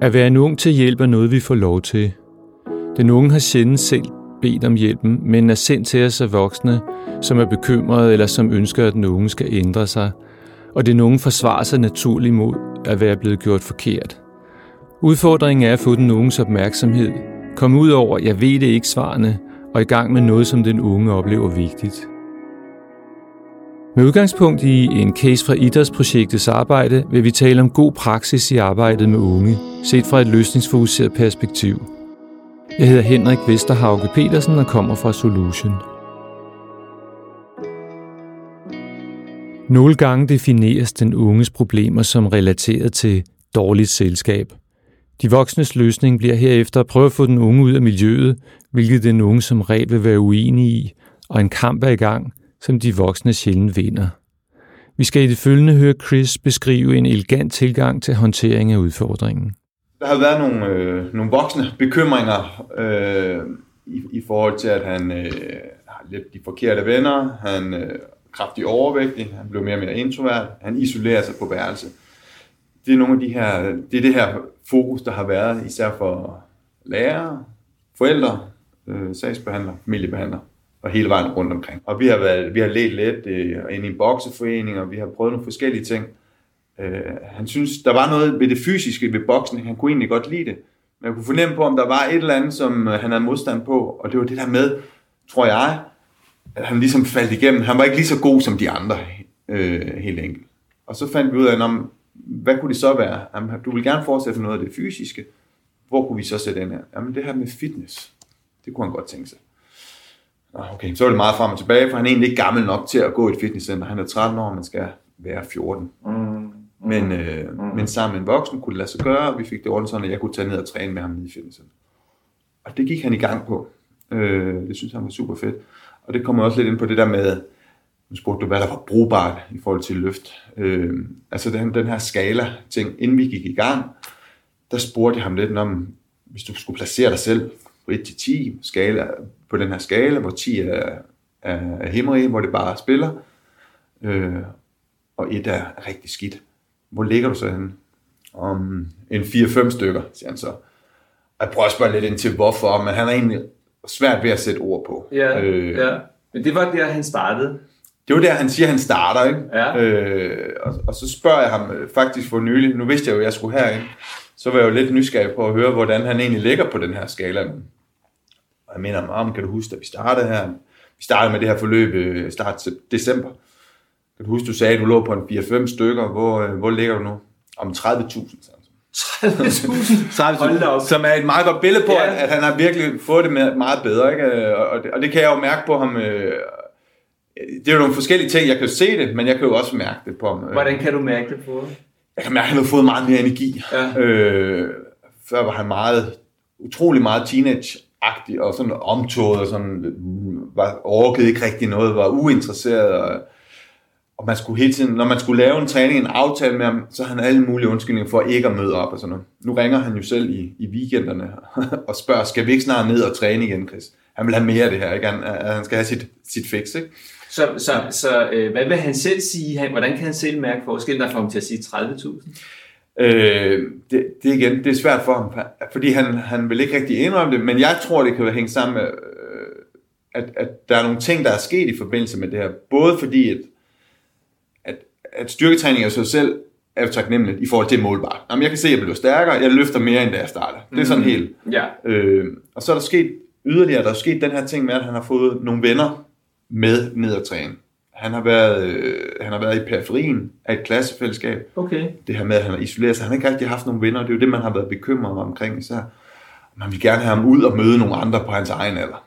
At være en ung til hjælp er noget, vi får lov til. Den unge har sjældent selv bedt om hjælpen, men er sendt til os af voksne, som er bekymrede eller som ønsker, at den unge skal ændre sig. Og den unge forsvarer sig naturligt mod at være blevet gjort forkert. Udfordringen er at få den unges opmærksomhed, komme ud over, jeg ved det ikke svarene, og i gang med noget, som den unge oplever vigtigt. Med udgangspunkt i en case fra idrætsprojektets arbejde vil vi tale om god praksis i arbejdet med unge, set fra et løsningsfokuseret perspektiv. Jeg hedder Henrik Vesterhauge Petersen og kommer fra Solution. Nogle gange defineres den unges problemer som relateret til dårligt selskab. De voksnes løsning bliver herefter at prøve at få den unge ud af miljøet, hvilket den unge som regel vil være uenig i, og en kamp er i gang, som de voksne sjældent vinder. Vi skal i det følgende høre Chris beskrive en elegant tilgang til håndtering af udfordringen. Der har været nogle, øh, nogle voksne bekymringer øh, i, i forhold til, at han øh, har lidt de forkerte venner, han øh, er kraftig overvægtig, han blev mere og mere introvert, han isolerer sig på værelse. Det er nogle af de her, det er det her fokus, der har været især for lærere, forældre, øh, sagsbehandlere, familiebehandlere og hele vejen rundt omkring. Og vi har, været, vi har let lidt øh, ind i en bokseforening, og vi har prøvet nogle forskellige ting. Øh, han synes, der var noget ved det fysiske ved boksen, han kunne egentlig godt lide det. Men jeg kunne fornemme på, om der var et eller andet, som øh, han havde modstand på, og det var det der med, tror jeg, at han ligesom faldt igennem. Han var ikke lige så god som de andre, øh, helt enkelt. Og så fandt vi ud af, om, hvad kunne det så være? Jamen, du vil gerne fortsætte noget af det fysiske. Hvor kunne vi så sætte ind her? Jamen det her med fitness, det kunne han godt tænke sig. Okay, så er det meget frem og tilbage, for han er egentlig ikke gammel nok til at gå i et fitnesscenter. Han er 13 år, man skal være 14. Mm. Men, øh, mm. men sammen med en voksen kunne det lade sig gøre, og vi fik det ordentligt sådan, at jeg kunne tage ned og træne med ham i fitnesscenter. Og det gik han i gang på. Øh, det synes han var super fedt. Og det kommer også lidt ind på det der med, nu spurgte du, hvad der var brugbart i forhold til løft. Øh, altså den, den her skala-ting, inden vi gik i gang, der spurgte jeg ham lidt om, hvis du skulle placere dig selv fra 1 til 10 skala, på den her skala, hvor 10 er, er himmerig, hvor det bare spiller, øh, og 1 er rigtig skidt. Hvor ligger du så henne? Om en 4-5 stykker, siger han så. Jeg prøver at spørge lidt ind til hvorfor, men han er egentlig svært ved at sætte ord på. Ja, øh, ja. Men det var der, han startede. Det var der, han siger, han starter, ikke? Ja. Øh, og, og så spørger jeg ham øh, faktisk for nylig, nu vidste jeg jo, at jeg skulle herind, så var jeg jo lidt nysgerrig på at høre, hvordan han egentlig ligger på den her skala. Og jeg mener, om kan du huske, at vi startede her? Vi startede med det her forløb øh, start december. Kan du huske, du sagde, at du lå på en 4-5 stykker. Hvor, øh, hvor ligger du nu? Om 30.000. 30.000? som er et meget godt billede på, ja. at, at han har virkelig fået det med meget bedre. Ikke? Og, det, og det kan jeg jo mærke på ham. Øh, det er jo nogle forskellige ting. Jeg kan jo se det, men jeg kan jo også mærke det på ham. Hvordan kan du mærke det på ham? Jeg kan mærke, at han har fået meget mere energi. Ja. Øh, før var han meget, utrolig meget teenage agtig og sådan omtoget og sådan, var, overgivet ikke rigtig noget, var uinteresseret og, og man skulle hele tiden, når man skulle lave en træning, en aftale med ham, så havde han alle mulige undskyldninger for ikke at møde op og sådan noget. Nu ringer han jo selv i, i weekenderne og spørger, skal vi ikke snart ned og træne igen, Chris? Han vil have mere af det her, ikke? Han, han skal have sit, sit fix, ikke? Så, så, så øh, hvad vil han selv sige? Han, hvordan kan han selv mærke forskellen, der får ham til at sige 30.000? Øh, det, det igen, det er svært for ham, fordi han, han vil ikke rigtig indrømme det, men jeg tror, det kan hænge sammen med, øh, at, at der er nogle ting, der er sket i forbindelse med det her. Både fordi, at, at, at styrketræning af sig selv er jo taknemmeligt i forhold til målbart. Jamen, jeg kan se, at jeg bliver stærkere, jeg løfter mere, end da jeg starter. Det er sådan mm. helt. Ja. Øh, og så er der sket yderligere, der er sket den her ting med, at han har fået nogle venner med ned at træne. Han har været, øh, han har været i periferien af et klassefællesskab. Okay. Det her med, at han har isoleret sig. Han har ikke rigtig haft nogle venner. Det er jo det, man har været bekymret omkring især. Man vil gerne have ham ud og møde nogle andre på hans egen alder.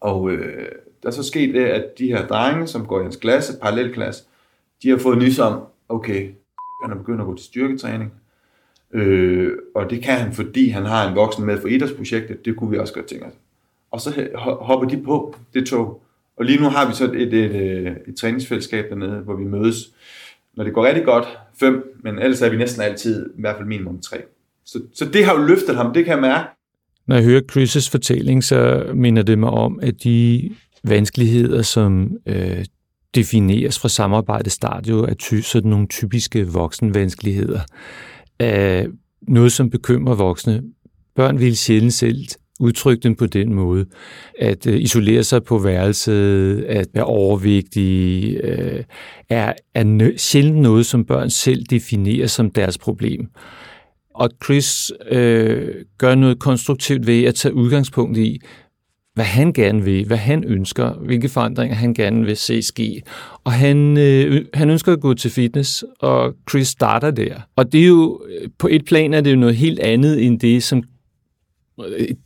Og øh, der er så sket det, at de her drenge, som går i hans klasse, parallelklasse, de har fået nys om, okay, han er begyndt at gå til styrketræning. Øh, og det kan han, fordi han har en voksen med for idrætsprojektet. Det kunne vi også godt tænke os. Og så hopper de på det tog. Og lige nu har vi så et, et, et, et, træningsfællesskab dernede, hvor vi mødes, når det går rigtig godt, fem, men ellers er vi næsten altid i hvert fald minimum tre. Så, så det har jo løftet ham, det kan jeg mærke. Når jeg hører Chris' fortælling, så minder det mig om, at de vanskeligheder, som øh, defineres fra samarbejdet stadie, er ty- sådan nogle typiske voksenvanskeligheder. Øh, noget, som bekymrer voksne. Børn vil sjældent selv udtrykke den på den måde. At øh, isolere sig på værelset, at være overvægtig, øh, er, er nø- sjældent noget, som børn selv definerer som deres problem. Og Chris øh, gør noget konstruktivt ved at tage udgangspunkt i, hvad han gerne vil, hvad han ønsker, hvilke forandringer han gerne vil se ske. Og han, øh, han ønsker at gå til fitness, og Chris starter der. Og det er jo, øh, på et plan er det jo noget helt andet end det, som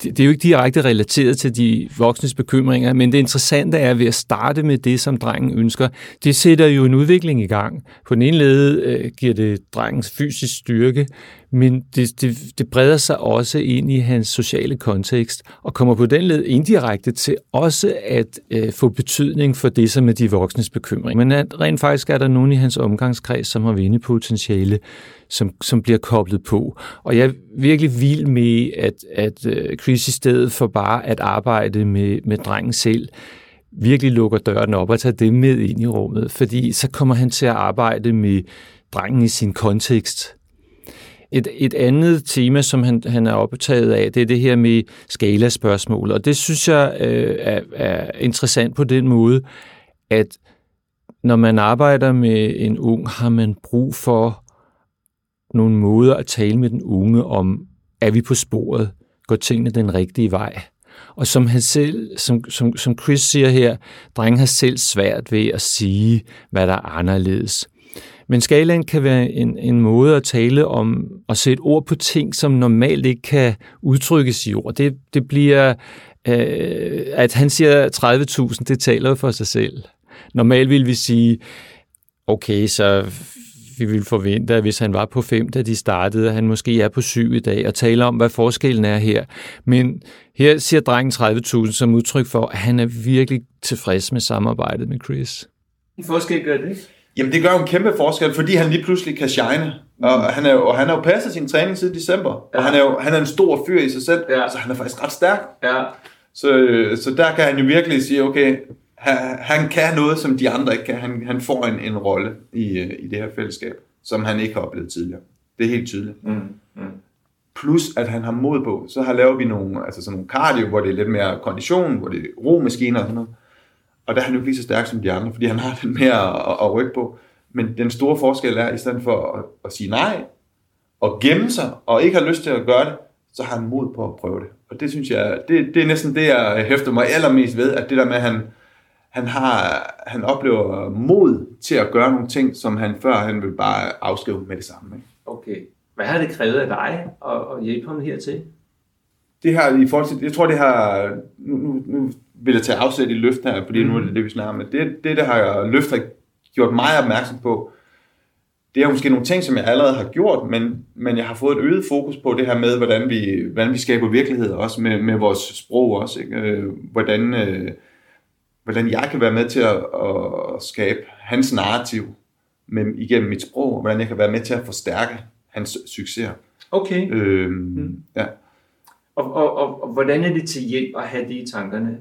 det er jo ikke direkte relateret til de voksnes bekymringer, men det interessante er ved at starte med det, som drengen ønsker. Det sætter jo en udvikling i gang. På den ene led øh, giver det drengens fysisk styrke, men det, det, det breder sig også ind i hans sociale kontekst, og kommer på den led indirekte til også at øh, få betydning for det, som er de voksnes bekymring. Men at rent faktisk er der nogen i hans omgangskreds, som har vindepotentiale, som, som bliver koblet på. Og jeg er virkelig vild med, at, at øh, Chris i stedet for bare at arbejde med, med drengen selv, virkelig lukker døren op og tager dem med ind i rummet, fordi så kommer han til at arbejde med drengen i sin kontekst, et, et andet tema, som han, han er optaget af, det er det her med skalaspørgsmål, og det synes jeg øh, er, er interessant på den måde, at når man arbejder med en ung, har man brug for nogle måder at tale med den unge om, er vi på sporet? Går tingene den rigtige vej? Og som, han selv, som, som, som Chris siger her, drengen har selv svært ved at sige, hvad der er anderledes. Men skalaen kan være en, en måde at tale om at sætte ord på ting, som normalt ikke kan udtrykkes i ord. Det, det bliver, øh, at han siger 30.000, det taler for sig selv. Normalt vil vi sige, okay, så vi ville forvente, at hvis han var på 5, da de startede, at han måske er på 7 i dag, og taler om, hvad forskellen er her. Men her siger drengen 30.000 som udtryk for, at han er virkelig tilfreds med samarbejdet med Chris. En forskel gør det ikke? Jamen det gør jo en kæmpe forskel, fordi han lige pludselig kan shine. Og han, er jo, og han har jo passet sin træning siden december. Ja. Og han er jo han er en stor fyr i sig selv, ja. så han er faktisk ret stærk. Ja. Så, så der kan han jo virkelig sige, okay, han, han kan noget, som de andre ikke kan. Han, han får en, en rolle i, i det her fællesskab, som han ikke har oplevet tidligere. Det er helt tydeligt. Mm. Mm. Plus at han har mod på. Så har lavet vi nogle, altså sådan nogle cardio, hvor det er lidt mere kondition, hvor det er romaskiner og sådan noget. Og der er han jo ikke lige så stærk som de andre, fordi han har den mere at, at rykke på. Men den store forskel er, at i stedet for at, at sige nej, og gemme sig, og ikke har lyst til at gøre det, så har han mod på at prøve det. Og det synes jeg, det, det er næsten det, jeg hæfter mig allermest ved, at det der med, at han, han, har, han oplever mod til at gøre nogle ting, som han før han vil bare afskrive med det samme. Ikke? Okay. Hvad har det krævet af dig at, at hjælpe ham hertil? Det her i forhold til, jeg tror det har, nu, nu, nu vil jeg tage afsæt i løft her, fordi mm. nu er det det, vi snakker om. Det, det, der har løft har gjort mig opmærksom på, det er måske nogle ting, som jeg allerede har gjort, men, men jeg har fået et øget fokus på det her med, hvordan vi, hvordan vi skaber virkelighed, også med, med vores sprog også. Ikke? Øh, hvordan, øh, hvordan jeg kan være med til at, at skabe hans narrativ med, igennem mit sprog, og hvordan jeg kan være med til at forstærke hans succes. Okay. Øhm, mm. ja. Og, og, og, og hvordan er det til hjælp at have det i tankerne?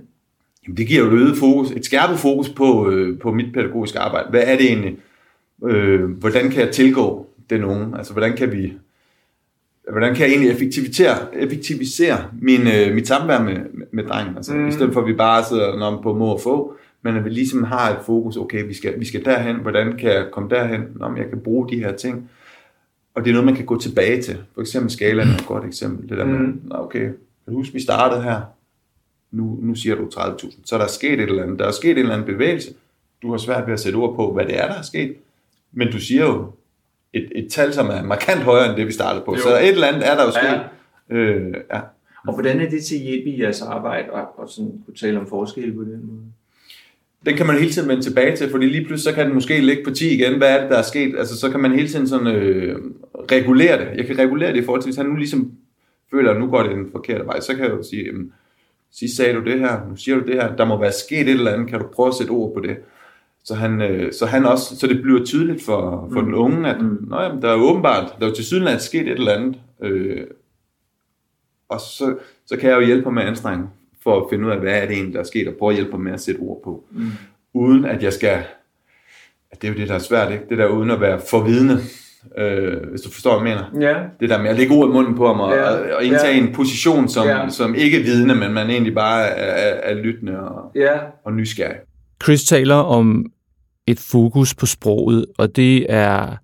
Jamen, det giver jo et øget fokus, et skærpet fokus på, øh, på mit pædagogiske arbejde. Hvad er det egentlig? Øh, hvordan kan jeg tilgå den unge? Altså, hvordan kan vi hvordan kan jeg egentlig effektivisere, effektivisere min, øh, mit samvær med, med, drengen? Altså, mm. I stedet for, at vi bare sidder på må og få, men at vi ligesom har et fokus, okay, vi skal, vi skal derhen, hvordan kan jeg komme derhen, om jeg kan bruge de her ting. Og det er noget, man kan gå tilbage til. For eksempel skalaen er et godt eksempel. Det der med, mm. okay, kan du huske, vi startede her? nu, nu siger du 30.000. Så der er sket et eller andet. Der er sket en eller anden bevægelse. Du har svært ved at sætte ord på, hvad det er, der er sket. Men du siger jo et, et tal, som er markant højere end det, vi startede på. Jo. Så et eller andet er der jo sket. Ja. Øh, ja. Og hvordan er det til hjælp i jeres arbejde, og, og sådan kunne tale om forskelle på den måde? Den kan man hele tiden vende tilbage til, fordi lige pludselig så kan den måske ligge på 10 igen. Hvad er det, der er sket? Altså, så kan man hele tiden sådan, øh, regulere det. Jeg kan regulere det i forhold til, hvis han nu ligesom føler, at nu går det den forkerte vej, så kan jeg jo sige, øh, sidst sagde du det her, nu siger du det her, der må være sket et eller andet, kan du prøve at sætte ord på det? Så, han, øh, så, han også, så det bliver tydeligt for, for mm. den unge, at mm. Nå, jamen, der er åbenbart, der er jo til syden at sket et eller andet. Øh, og så, så kan jeg jo hjælpe ham med anstrengen for at finde ud af, hvad er det egentlig, der er sket, og prøve at hjælpe ham med at sætte ord på. Mm. Uden at jeg skal, at det er jo det, der er svært, ikke? det der uden at være forvidende. øh, hvis du forstår, hvad jeg mener. Ja. Det der med at lægge ord i munden på ham og, Ja. og, og indtage Ja. en position som, Ja. som ikke er vidne, men man egentlig bare er, er, er lyttende og, Ja. og nysgerrig. Chris taler om et fokus på sproget, og det er,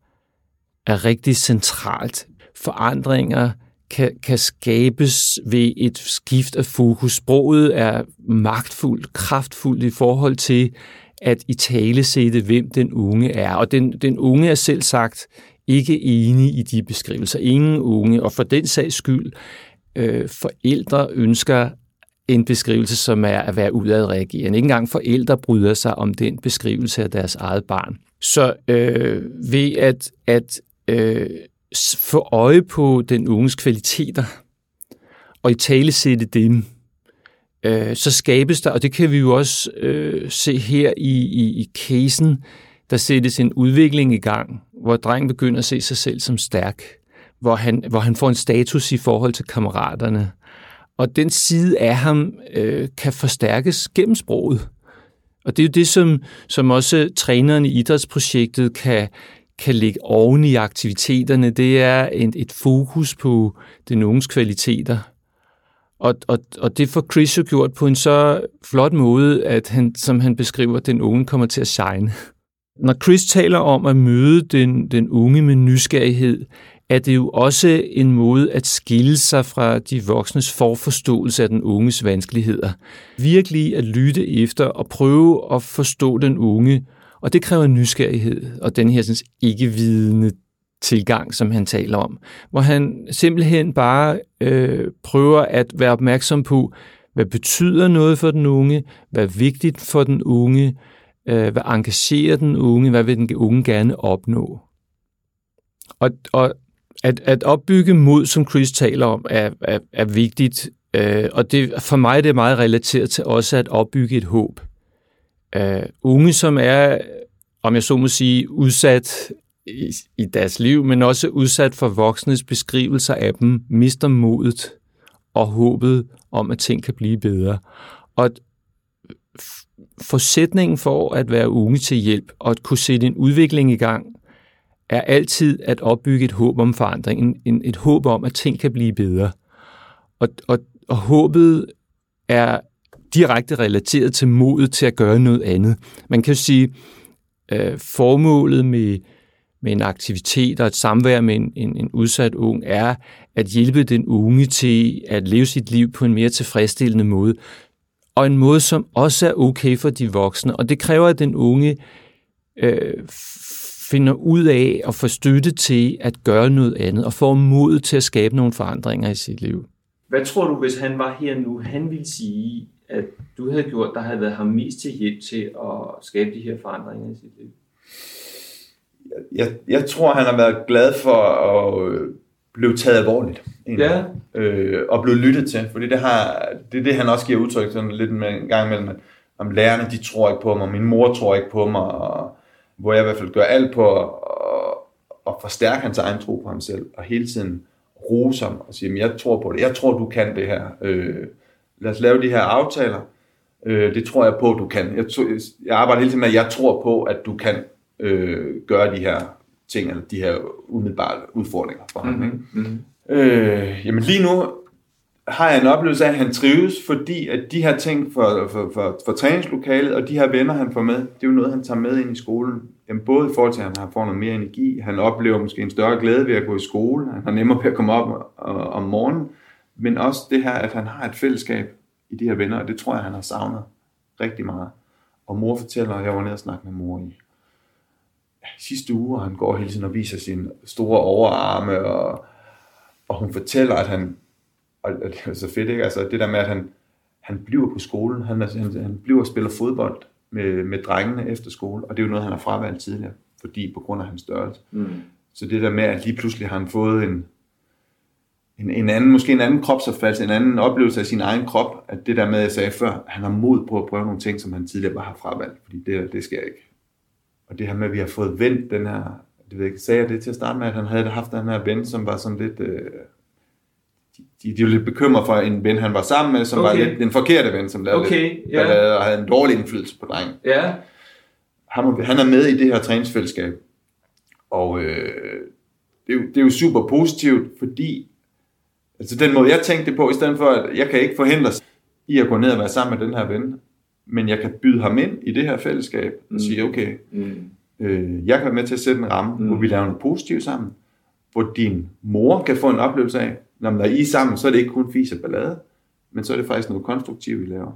er rigtig centralt. Forandringer kan, kan skabes ved et skift af fokus. Sproget er magtfuldt, kraftfuldt i forhold til at i tale sætte, hvem den unge er. Og den, den unge er selv sagt ikke enig i de beskrivelser. Ingen unge, og for den sags skyld, øh, forældre ønsker en beskrivelse, som er at være udadreagerende. Ikke engang forældre bryder sig om den beskrivelse af deres eget barn. Så øh, ved at, at øh, få øje på den unges kvaliteter, og i tale sætte dem, øh, så skabes der, og det kan vi jo også øh, se her i, i, i casen, der sættes en udvikling i gang, hvor drengen begynder at se sig selv som stærk, hvor han, hvor han får en status i forhold til kammeraterne. Og den side af ham øh, kan forstærkes gennem sproget. Og det er jo det, som, som også træneren i idrætsprojektet kan, kan ligge oven i aktiviteterne. Det er en, et fokus på den unges kvaliteter. Og, og, og det får Chris jo gjort på en så flot måde, at han, som han beskriver, den unge kommer til at shine. Når Chris taler om at møde den, den unge med nysgerrighed, er det jo også en måde at skille sig fra de voksnes forforståelse af den unges vanskeligheder. Virkelig at lytte efter og prøve at forstå den unge, og det kræver nysgerrighed og den her sådan, ikke-vidende tilgang, som han taler om, hvor han simpelthen bare øh, prøver at være opmærksom på, hvad betyder noget for den unge, hvad er vigtigt for den unge, øh, hvad engagerer den unge, hvad vil den unge gerne opnå. Og, og at, at opbygge mod, som Chris taler om, er, er, er vigtigt, øh, og det, for mig det er det meget relateret til også at opbygge et håb. Øh, unge, som er, om jeg så må sige, udsat i, i deres liv, men også udsat for voksnes beskrivelser af dem, mister modet og håbet om, at ting kan blive bedre. Og forsætningen forudsætningen for at være unge til hjælp og at kunne sætte en udvikling i gang, er altid at opbygge et håb om forandring, en, en, et håb om, at ting kan blive bedre. Og, og, og håbet er direkte relateret til modet til at gøre noget andet. Man kan jo sige, øh, formålet med, med en aktivitet og et samvær med en, en, en udsat ung er at hjælpe den unge til at leve sit liv på en mere tilfredsstillende måde, og en måde, som også er okay for de voksne. Og det kræver, at den unge øh, finder ud af at få støtte til at gøre noget andet, og får mod til at skabe nogle forandringer i sit liv. Hvad tror du, hvis han var her nu, han ville sige, at du havde gjort, der havde været ham mest til hjælp til at skabe de her forandringer i sit liv? Jeg, jeg tror, han har været glad for at øh, blive taget alvorligt. egentlig. Ja, øh, og blevet lyttet til, fordi det, har, det er det, han også giver udtryk sådan lidt med en gang imellem, at om lærerne, de tror ikke på mig, min mor tror ikke på mig, og hvor jeg i hvert fald gør alt på at, at, forstærke hans egen tro på ham selv, og hele tiden rose ham og sige, "Men jeg tror på det, jeg tror, du kan det her. Øh, lad os lave de her aftaler, øh, det tror jeg på, du kan. Jeg, to, jeg arbejder hele tiden med, at jeg tror på, at du kan øh, gøre de her ting, eller de her umiddelbare udfordringer for ham. Ikke? mm-hmm. Øh, jamen lige nu har jeg en oplevelse af, at han trives, fordi at de her ting for, for, for, for træningslokalet og de her venner, han får med, det er jo noget, han tager med ind i skolen. Jamen både i forhold til, at han får noget mere energi, han oplever måske en større glæde ved at gå i skole, han har nemmere ved at komme op og, om morgenen, men også det her, at han har et fællesskab i de her venner, og det tror jeg, han har savnet rigtig meget. Og mor fortæller, at jeg var nede og snakke med mor i sidste uge, og han går hele tiden og viser sine store overarme, og, og hun fortæller, at han, og og det er så fedt, ikke? Altså det der med, at han, han bliver på skolen, han, han, han bliver og spiller fodbold med, med drengene efter skole, og det er jo noget, han har fravalgt tidligere, fordi på grund af hans størrelse. Mm. Så det der med, at lige pludselig har han fået en, en, en anden, måske en anden kropsopfattelse, en anden oplevelse af sin egen krop, at det der med, jeg sagde før, han har mod på at prøve nogle ting, som han tidligere bare har fravalgt, fordi det, det jeg ikke. Og det her med, at vi har fået vendt den her, det ved jeg ikke, sagde jeg det til at starte med, at han havde haft den her ven, som var sådan lidt, øh, de, de, var lidt bekymret for en ven, han var sammen med, som okay. Var lidt den forkerte ven, som lavede Okay, lidt ja. ballade og havde en dårlig indflydelse på drengen Ja, han, han er med i det her træningsfællesskab. Og øh, det, er jo, det er jo super positivt, fordi altså den måde, jeg tænkte på, i stedet for, at jeg kan ikke forhindres i at gå ned og være sammen med den her ven, men jeg kan byde ham ind i det her fællesskab og Mm. sige, okay, Mm. øh, jeg kan være med til at sætte en ramme, Mm. hvor vi laver noget positivt sammen, hvor din mor kan få en oplevelse af, når man er I er sammen, så er det ikke kun fis og ballade, men så er det faktisk noget konstruktivt, vi laver.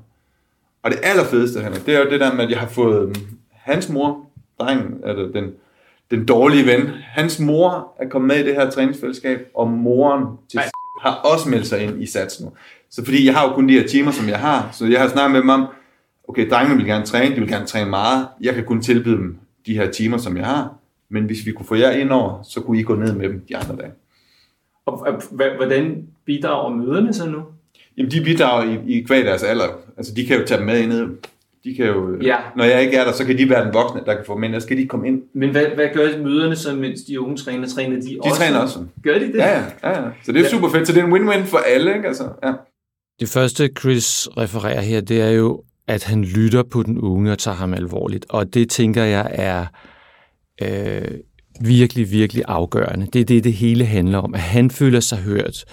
Og det allerfedeste, Henrik, det er jo det der med, at jeg har fået øhm, hans mor, drengen, altså den, den dårlige ven, hans mor er kommet med i det her træningsfællesskab, og moren til Ej. Har også meldt sig ind i sats nu. Så fordi jeg har jo kun de her timer, som jeg har, så jeg har snakket med dem om, okay, drengene vil gerne træne, de vil gerne træne meget, jeg kan kun tilbyde dem de her timer, som jeg har, men hvis vi kunne få jer ind over, så kunne I gå ned med dem de andre dage. Og hvordan bidrager møderne så nu? Jamen, de bidrager i, i kvæg deres alder. Altså, de kan jo tage dem med ind. De kan jo, Ja. Når jeg ikke er der, så kan de være den voksne, der kan få dem ind. Og så skal de komme ind. Men hvad, hvad gør møderne så, mens de unge træner? Træner de, De også? træner også. Gør de det? Ja, ja, ja, ja. Så det er Ja. super fedt. Så det er en win-win for alle, ikke? Altså, ja. Det første, Chris refererer her, det er jo, at han lytter på den unge og tager ham alvorligt. Og det tænker jeg er øh, virkelig, virkelig afgørende. Det er det, det hele handler om. At han føler sig hørt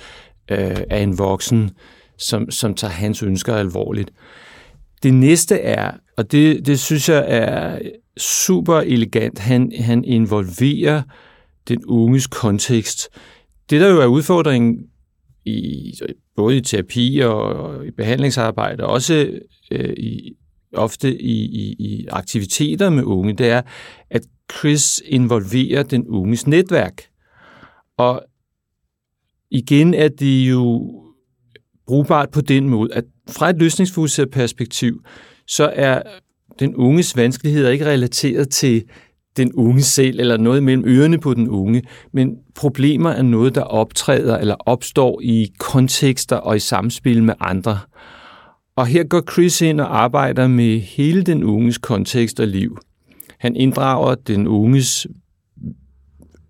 øh, af en voksen, som, som tager hans ønsker alvorligt. Det næste er, og det, det synes jeg er super elegant, han, han involverer den unges kontekst. Det, der jo er udfordringen i, både i terapi og, og i behandlingsarbejde, og også øh, i, ofte i, i, i aktiviteter med unge, det er, at Chris involverer den unges netværk. Og igen er det jo brugbart på den måde, at fra et løsningsfokuseret perspektiv, så er den unges vanskeligheder ikke relateret til den unge selv, eller noget mellem ørerne på den unge, men problemer er noget, der optræder eller opstår i kontekster og i samspil med andre. Og her går Chris ind og arbejder med hele den unges kontekst og liv. Han inddrager den unges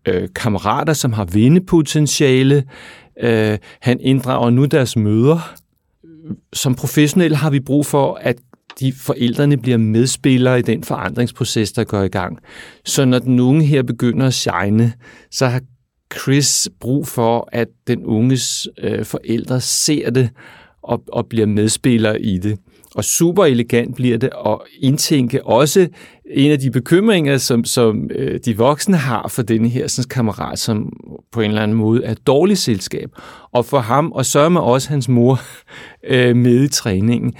øh, kammerater, som har vindepotentiale. Øh, han inddrager nu deres møder. Som professionel har vi brug for, at de forældrene bliver medspillere i den forandringsproces, der går i gang. Så når den unge her begynder at shine, så har Chris brug for, at den unges øh, forældre ser det og, og bliver medspillere i det. Og super elegant bliver det at indtænke også en af de bekymringer, som, som øh, de voksne har for denne her sådan, kammerat, som på en eller anden måde er dårligt selskab. Og for ham, og sørge med også hans mor, øh, med i træningen.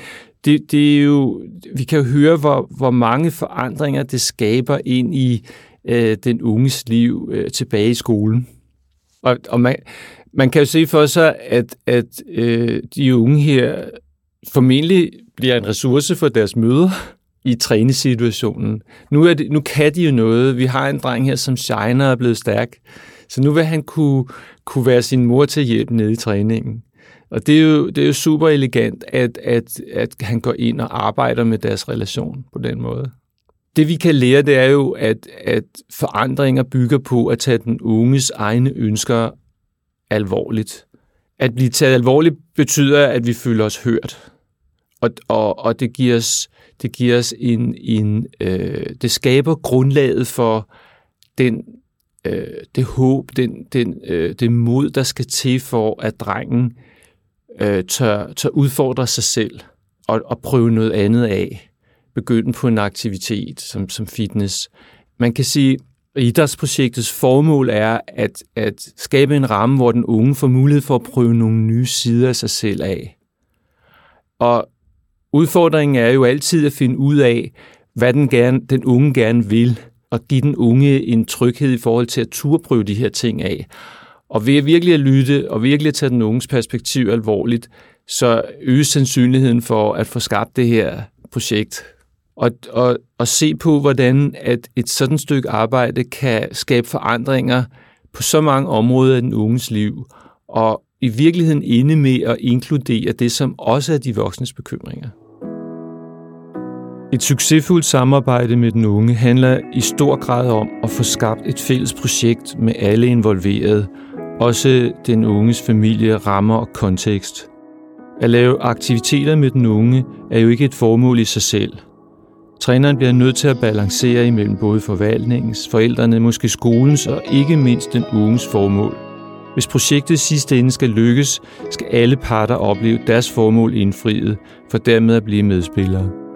Det, det er jo, vi kan jo høre, hvor, hvor mange forandringer det skaber ind i øh, den unges liv øh, tilbage i skolen. Og, og man, man kan jo se for sig, at, at øh, de unge her formentlig bliver en ressource for deres møder i trænesituationen. Nu, er det, nu kan de jo noget. Vi har en dreng her, som shiner og er blevet stærk. Så nu vil han kunne, kunne være sin mor til hjælp nede i træningen. Og det er jo, det er jo super elegant, at, at, at han går ind og arbejder med deres relation på den måde. Det vi kan lære, det er jo, at, at forandringer bygger på at tage den unges egne ønsker alvorligt. At blive taget alvorligt betyder, at vi føler os hørt. Og, og, og det giver os, det giver os en, en øh, det skaber grundlaget for den, øh, det håb, den, den, øh, det mod, der skal til for, at drengen øh, tør, tør udfordre sig selv og, og prøve noget andet af. Begynde på en aktivitet som, som fitness. Man kan sige, at idrætsprojektets formål er at, at skabe en ramme, hvor den unge får mulighed for at prøve nogle nye sider af sig selv af. Og udfordringen er jo altid at finde ud af, hvad den, gerne, den unge gerne vil, og give den unge en tryghed i forhold til at turprøve de her ting af. Og ved at virkelig at lytte, og virkelig at tage den unges perspektiv alvorligt, så øges sandsynligheden for at få skabt det her projekt. Og, og, og se på, hvordan at et sådan stykke arbejde kan skabe forandringer på så mange områder af den unges liv, og i virkeligheden inde med at inkludere det, som også er de voksnes bekymringer. Et succesfuldt samarbejde med den unge handler i stor grad om at få skabt et fælles projekt med alle involverede, også den unges familie, rammer og kontekst. At lave aktiviteter med den unge er jo ikke et formål i sig selv. Træneren bliver nødt til at balancere imellem både forvaltningens, forældrene, måske skolens og ikke mindst den unges formål. Hvis projektet sidste ende skal lykkes, skal alle parter opleve deres formål indfriet, for dermed at blive medspillere.